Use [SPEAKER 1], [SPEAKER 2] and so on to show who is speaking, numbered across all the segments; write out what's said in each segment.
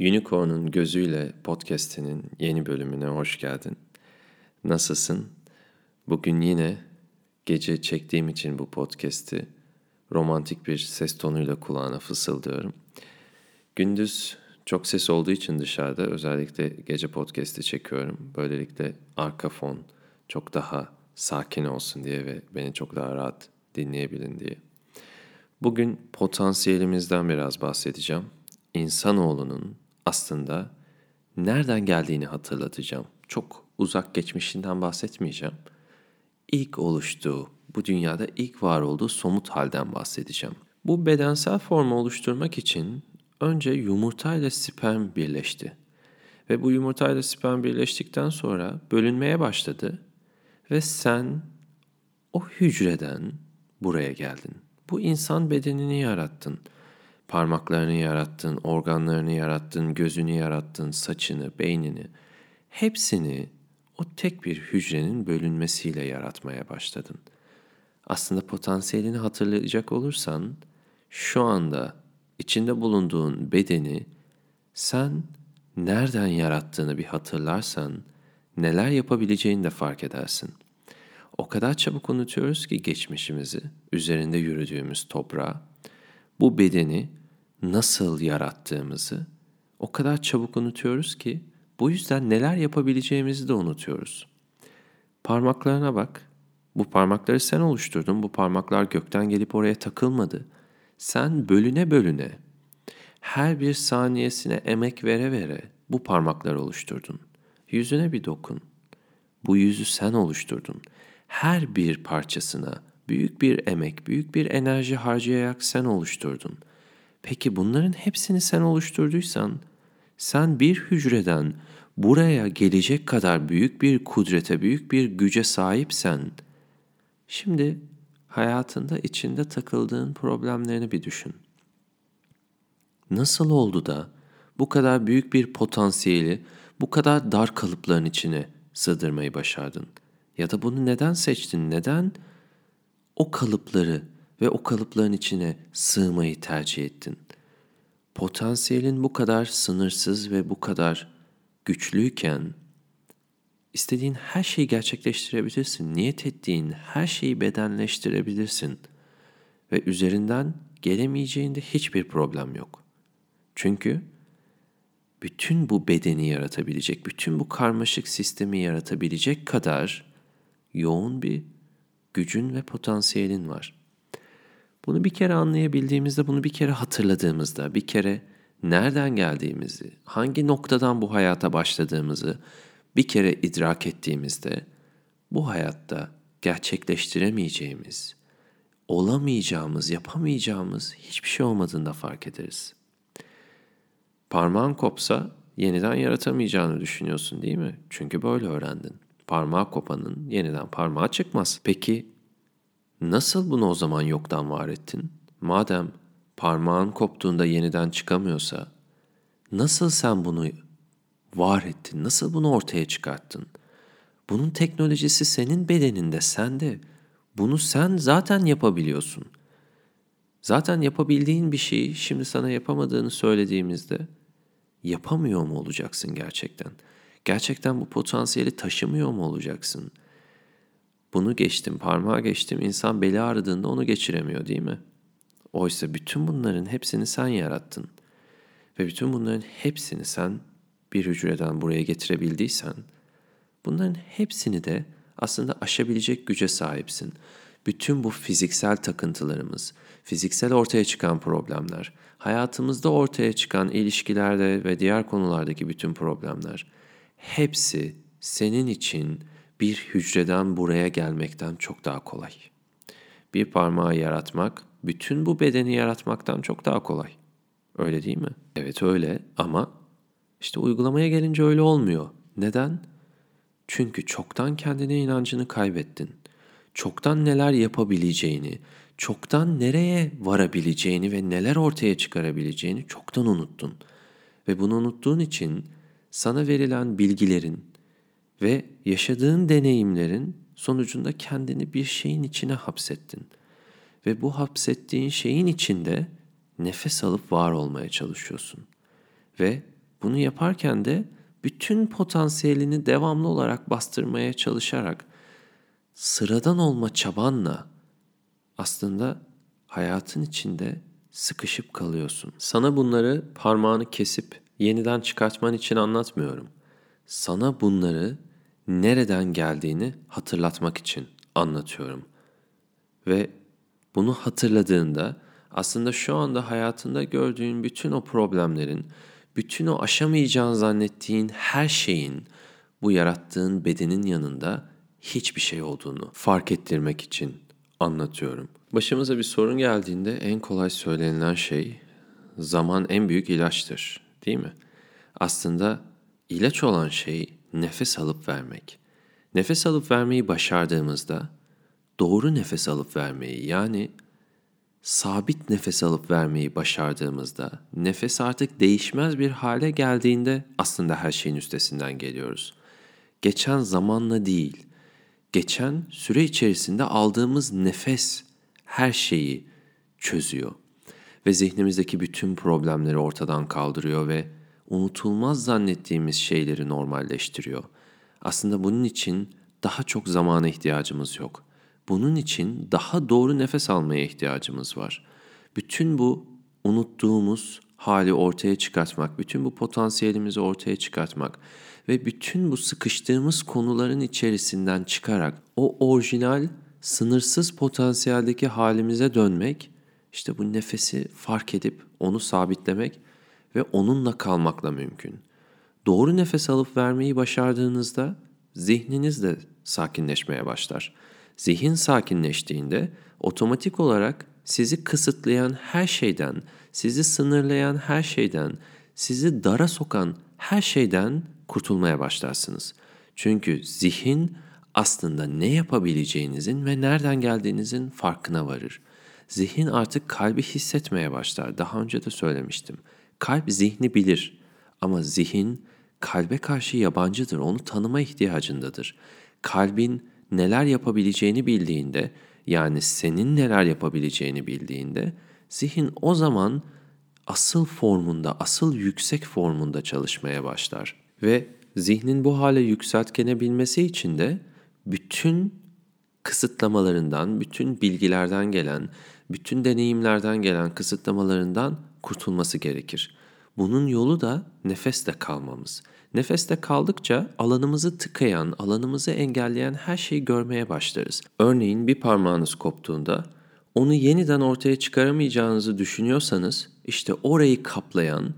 [SPEAKER 1] Unicorn'un Gözüyle podcast'inin yeni bölümüne hoş geldin. Nasılsın? Bugün yine gece çektiğim için bu podcast'i romantik bir ses tonuyla kulağına fısıldıyorum. Gündüz çok ses olduğu için dışarıda özellikle gece podcast'i çekiyorum. Böylelikle arka fon çok daha sakin olsun diye ve beni çok daha rahat dinleyebilin diye. Bugün potansiyelimizden biraz bahsedeceğim. İnsanoğlunun aslında nereden geldiğini hatırlatacağım. Çok uzak geçmişinden bahsetmeyeceğim. İlk oluştuğu, bu dünyada ilk var olduğu somut halden bahsedeceğim. Bu bedensel formu oluşturmak için önce yumurta ile sperm birleşti. Ve bu yumurta ile sperm birleştikten sonra bölünmeye başladı. Ve sen o hücreden buraya geldin. Bu insan bedenini yarattın. Parmaklarını yarattın, organlarını yarattın, gözünü yarattın, saçını, beynini. Hepsini o tek bir hücrenin bölünmesiyle yaratmaya başladın. Aslında potansiyelini hatırlayacak olursan şu anda içinde bulunduğun bedeni sen nereden yarattığını bir hatırlarsan neler yapabileceğini de fark edersin. O kadar çabuk unutuyoruz ki geçmişimizi, üzerinde yürüdüğümüz toprağı, bu bedeni nasıl yarattığımızı o kadar çabuk unutuyoruz ki bu yüzden neler yapabileceğimizi de unutuyoruz. Parmaklarına bak. Bu parmakları sen oluşturdun. Bu parmaklar gökten gelip oraya takılmadı. Sen bölüne bölüne her bir saniyesine emek vere vere bu parmakları oluşturdun. Yüzüne bir dokun. Bu yüzü sen oluşturdun. Her bir parçasına büyük bir emek, büyük bir enerji harcayarak sen oluşturdun. Peki bunların hepsini sen oluşturduysan, sen bir hücreden buraya gelecek kadar büyük bir kudrete, büyük bir güce sahipsen, şimdi hayatında içinde takıldığın problemlerini bir düşün. Nasıl oldu da bu kadar büyük bir potansiyeli bu kadar dar kalıpların içine sığdırmayı başardın? Ya da bunu neden seçtin? Neden o kalıpları ve o kalıpların içine sığmayı tercih ettin? Potansiyelin bu kadar sınırsız ve bu kadar güçlüyken istediğin her şeyi gerçekleştirebilirsin. Niyet ettiğin her şeyi bedenleştirebilirsin. Ve üzerinden gelemeyeceğinde hiçbir problem yok. Çünkü bütün bu bedeni yaratabilecek, bütün bu karmaşık sistemi yaratabilecek kadar yoğun bir gücün ve potansiyelin var. Bunu bir kere anlayabildiğimizde, bunu bir kere hatırladığımızda, bir kere nereden geldiğimizi, hangi noktadan bu hayata başladığımızı bir kere idrak ettiğimizde bu hayatta gerçekleştiremeyeceğimiz, olamayacağımız, yapamayacağımız hiçbir şey olmadığında fark ederiz. Parmağın kopsa yeniden yaratamayacağını düşünüyorsun değil mi? Çünkü böyle öğrendin. Parmağı kopanın yeniden parmağı çıkmaz. Peki nasıl bunu o zaman yoktan var ettin? Madem parmağın koptuğunda yeniden çıkamıyorsa nasıl sen bunu var ettin? Nasıl bunu ortaya çıkarttın? Bunun teknolojisi senin bedeninde, sende. Bunu sen zaten yapabiliyorsun. Zaten yapabildiğin bir şeyi şimdi sana yapamadığını söylediğimizde yapamıyor mu olacaksın gerçekten? Gerçekten bu potansiyeli taşımıyor mu olacaksın? Bunu geçtim, parmağı geçtim. İnsan beli ağrıdığında onu geçiremiyor değil mi? Oysa bütün bunların hepsini sen yarattın. Ve bütün bunların hepsini sen bir hücreden buraya getirebildiysen, bunların hepsini de aslında aşabilecek güce sahipsin. Bütün bu fiziksel takıntılarımız, fiziksel ortaya çıkan problemler, hayatımızda ortaya çıkan ilişkilerde ve diğer konulardaki bütün problemler hepsi senin için bir hücreden buraya gelmekten çok daha kolay. Bir parmağı yaratmak bütün bu bedeni yaratmaktan çok daha kolay. Öyle değil mi? Evet öyle ama işte uygulamaya gelince öyle olmuyor. Neden? Çünkü çoktan kendine inancını kaybettin. Çoktan neler yapabileceğini, çoktan nereye varabileceğini ve neler ortaya çıkarabileceğini çoktan unuttun. Ve bunu unuttuğun için sana verilen bilgilerin ve yaşadığın deneyimlerin sonucunda kendini bir şeyin içine hapsettin. Ve bu hapsettiğin şeyin içinde nefes alıp var olmaya çalışıyorsun. Ve Bunu yaparken de bütün potansiyelini devamlı olarak bastırmaya çalışarak sıradan olma çabanla aslında hayatın içinde sıkışıp kalıyorsun. Sana bunları parmağını kesip yeniden çıkartman için anlatmıyorum. Sana bunları nereden geldiğini hatırlatmak için anlatıyorum. Ve bunu hatırladığında aslında şu anda hayatında gördüğün bütün o problemlerin, bütün o aşamayacağını zannettiğin her şeyin bu yarattığın bedenin yanında hiçbir şey olduğunu fark ettirmek için anlatıyorum. Başımıza bir sorun geldiğinde en kolay söylenilen şey zaman en büyük ilaçtır, değil mi? Aslında ilaç olan şey nefes alıp vermek. Nefes alıp vermeyi başardığımızda doğru nefes alıp vermeyi yani sabit nefes alıp vermeyi başardığımızda nefes artık değişmez bir hale geldiğinde aslında her şeyin üstesinden geliyoruz. Geçen zamanla değil, geçen süre içerisinde aldığımız nefes her şeyi çözüyor ve zihnimizdeki bütün problemleri ortadan kaldırıyor ve unutulmaz zannettiğimiz şeyleri normalleştiriyor. Aslında bunun için daha çok zamana ihtiyacımız yok. Bunun için daha doğru nefes almaya ihtiyacımız var. Bütün bu unuttuğumuz hali ortaya çıkartmak, bütün bu potansiyelimizi ortaya çıkartmak ve bütün bu sıkıştığımız konuların içerisinden çıkarak o orijinal sınırsız potansiyeldeki halimize dönmek, işte bu nefesi fark edip onu sabitlemek ve onunla kalmakla mümkün. Doğru nefes alıp vermeyi başardığınızda zihniniz de sakinleşmeye başlar. Zihin sakinleştiğinde otomatik olarak sizi kısıtlayan her şeyden, sizi sınırlayan her şeyden, sizi dara sokan her şeyden kurtulmaya başlarsınız. Çünkü zihin aslında ne yapabileceğinizin ve nereden geldiğinizin farkına varır. Zihin artık kalbi hissetmeye başlar. Daha önce de söylemiştim. Kalp zihni bilir ama zihin kalbe karşı yabancıdır. Onu tanıma ihtiyacındadır. Kalbin neler yapabileceğini bildiğinde, yani senin neler yapabileceğini bildiğinde, zihin o zaman asıl formunda, asıl yüksek formunda çalışmaya başlar. Ve zihnin bu hale yükseltkenebilmesi için de bütün kısıtlamalarından, bütün bilgilerden gelen, bütün deneyimlerden gelen kısıtlamalarından kurtulması gerekir. Bunun yolu da nefeste kalmamız. Nefeste kaldıkça alanımızı tıkayan, alanımızı engelleyen her şeyi görmeye başlarız. Örneğin bir parmağınız koptuğunda onu yeniden ortaya çıkaramayacağınızı düşünüyorsanız işte orayı kaplayan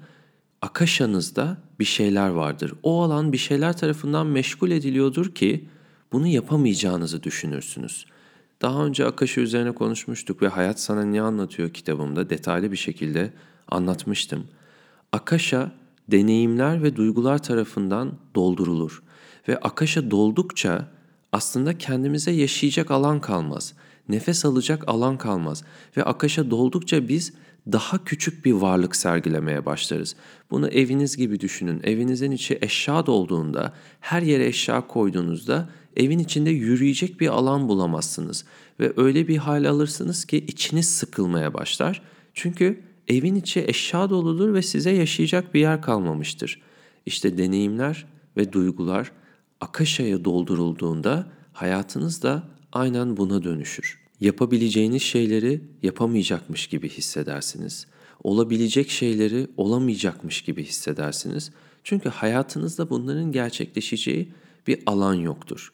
[SPEAKER 1] akaşanızda bir şeyler vardır. O alan bir şeyler tarafından meşgul ediliyordur ki bunu yapamayacağınızı düşünürsünüz. Daha önce Akaşa üzerine konuşmuştuk ve Hayat Sana Ne Anlatıyor kitabımda detaylı bir şekilde anlatmıştım. Akaşa deneyimler ve duygular tarafından doldurulur ve Akaşa doldukça aslında kendimize yaşayacak alan kalmaz. Nefes alacak alan kalmaz ve Akaşa doldukça biz daha küçük bir varlık sergilemeye başlarız. Bunu eviniz gibi düşünün. Evinizin içi eşya dolduğunda, her yere eşya koyduğunuzda evin içinde yürüyecek bir alan bulamazsınız ve öyle bir hal alırsınız ki içiniz sıkılmaya başlar. Çünkü evin içi eşya doludur ve size yaşayacak bir yer kalmamıştır. İşte deneyimler ve duygular akaşaya doldurulduğunda hayatınız da aynen buna dönüşür. Yapabileceğiniz şeyleri yapamayacakmış gibi hissedersiniz. Olabilecek şeyleri olamayacakmış gibi hissedersiniz. Çünkü hayatınızda bunların gerçekleşeceği bir alan yoktur.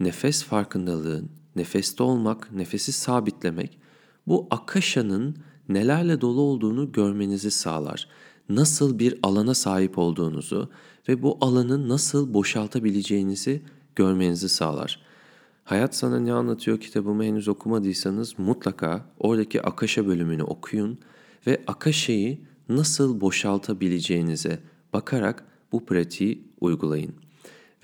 [SPEAKER 1] Nefes farkındalığın, nefeste olmak, nefesi sabitlemek bu akaşanın nelerle dolu olduğunu görmenizi sağlar. Nasıl bir alana sahip olduğunuzu ve bu alanı nasıl boşaltabileceğinizi görmenizi sağlar. Hayat Sana Ne Anlatıyor kitabımı henüz okumadıysanız mutlaka oradaki Akaşa bölümünü okuyun ve Akaşa'yı nasıl boşaltabileceğinize bakarak bu pratiği uygulayın.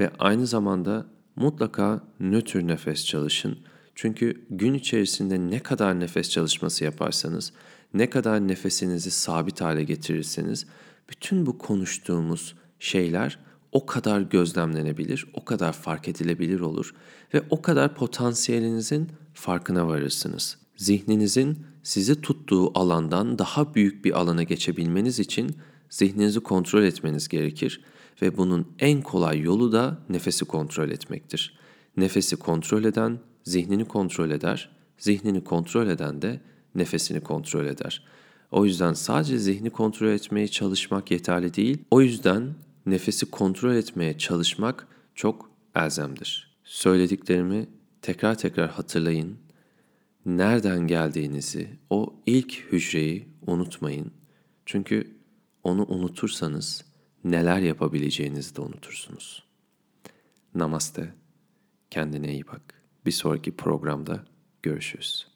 [SPEAKER 1] Ve aynı zamanda mutlaka nötr nefes çalışın. Çünkü gün içerisinde ne kadar nefes çalışması yaparsanız, ne kadar nefesinizi sabit hale getirirseniz bütün bu konuştuğumuz şeyler o kadar gözlemlenebilir, o kadar fark edilebilir olur ve o kadar potansiyelinizin farkına varırsınız. Zihninizin sizi tuttuğu alandan daha büyük bir alana geçebilmeniz için zihninizi kontrol etmeniz gerekir ve bunun en kolay yolu da nefesi kontrol etmektir. Nefesi kontrol eden zihnini kontrol eder, zihnini kontrol eden de nefesini kontrol eder. O yüzden sadece zihni kontrol etmeye çalışmak yeterli değil. O yüzden nefesi kontrol etmeye çalışmak çok elzemdir. Söylediklerimi tekrar tekrar hatırlayın. Nereden geldiğinizi, o ilk hücreyi unutmayın. Çünkü onu unutursanız neler yapabileceğinizi de unutursunuz. Namaste. Kendine iyi bak. Bir sonraki programda görüşürüz.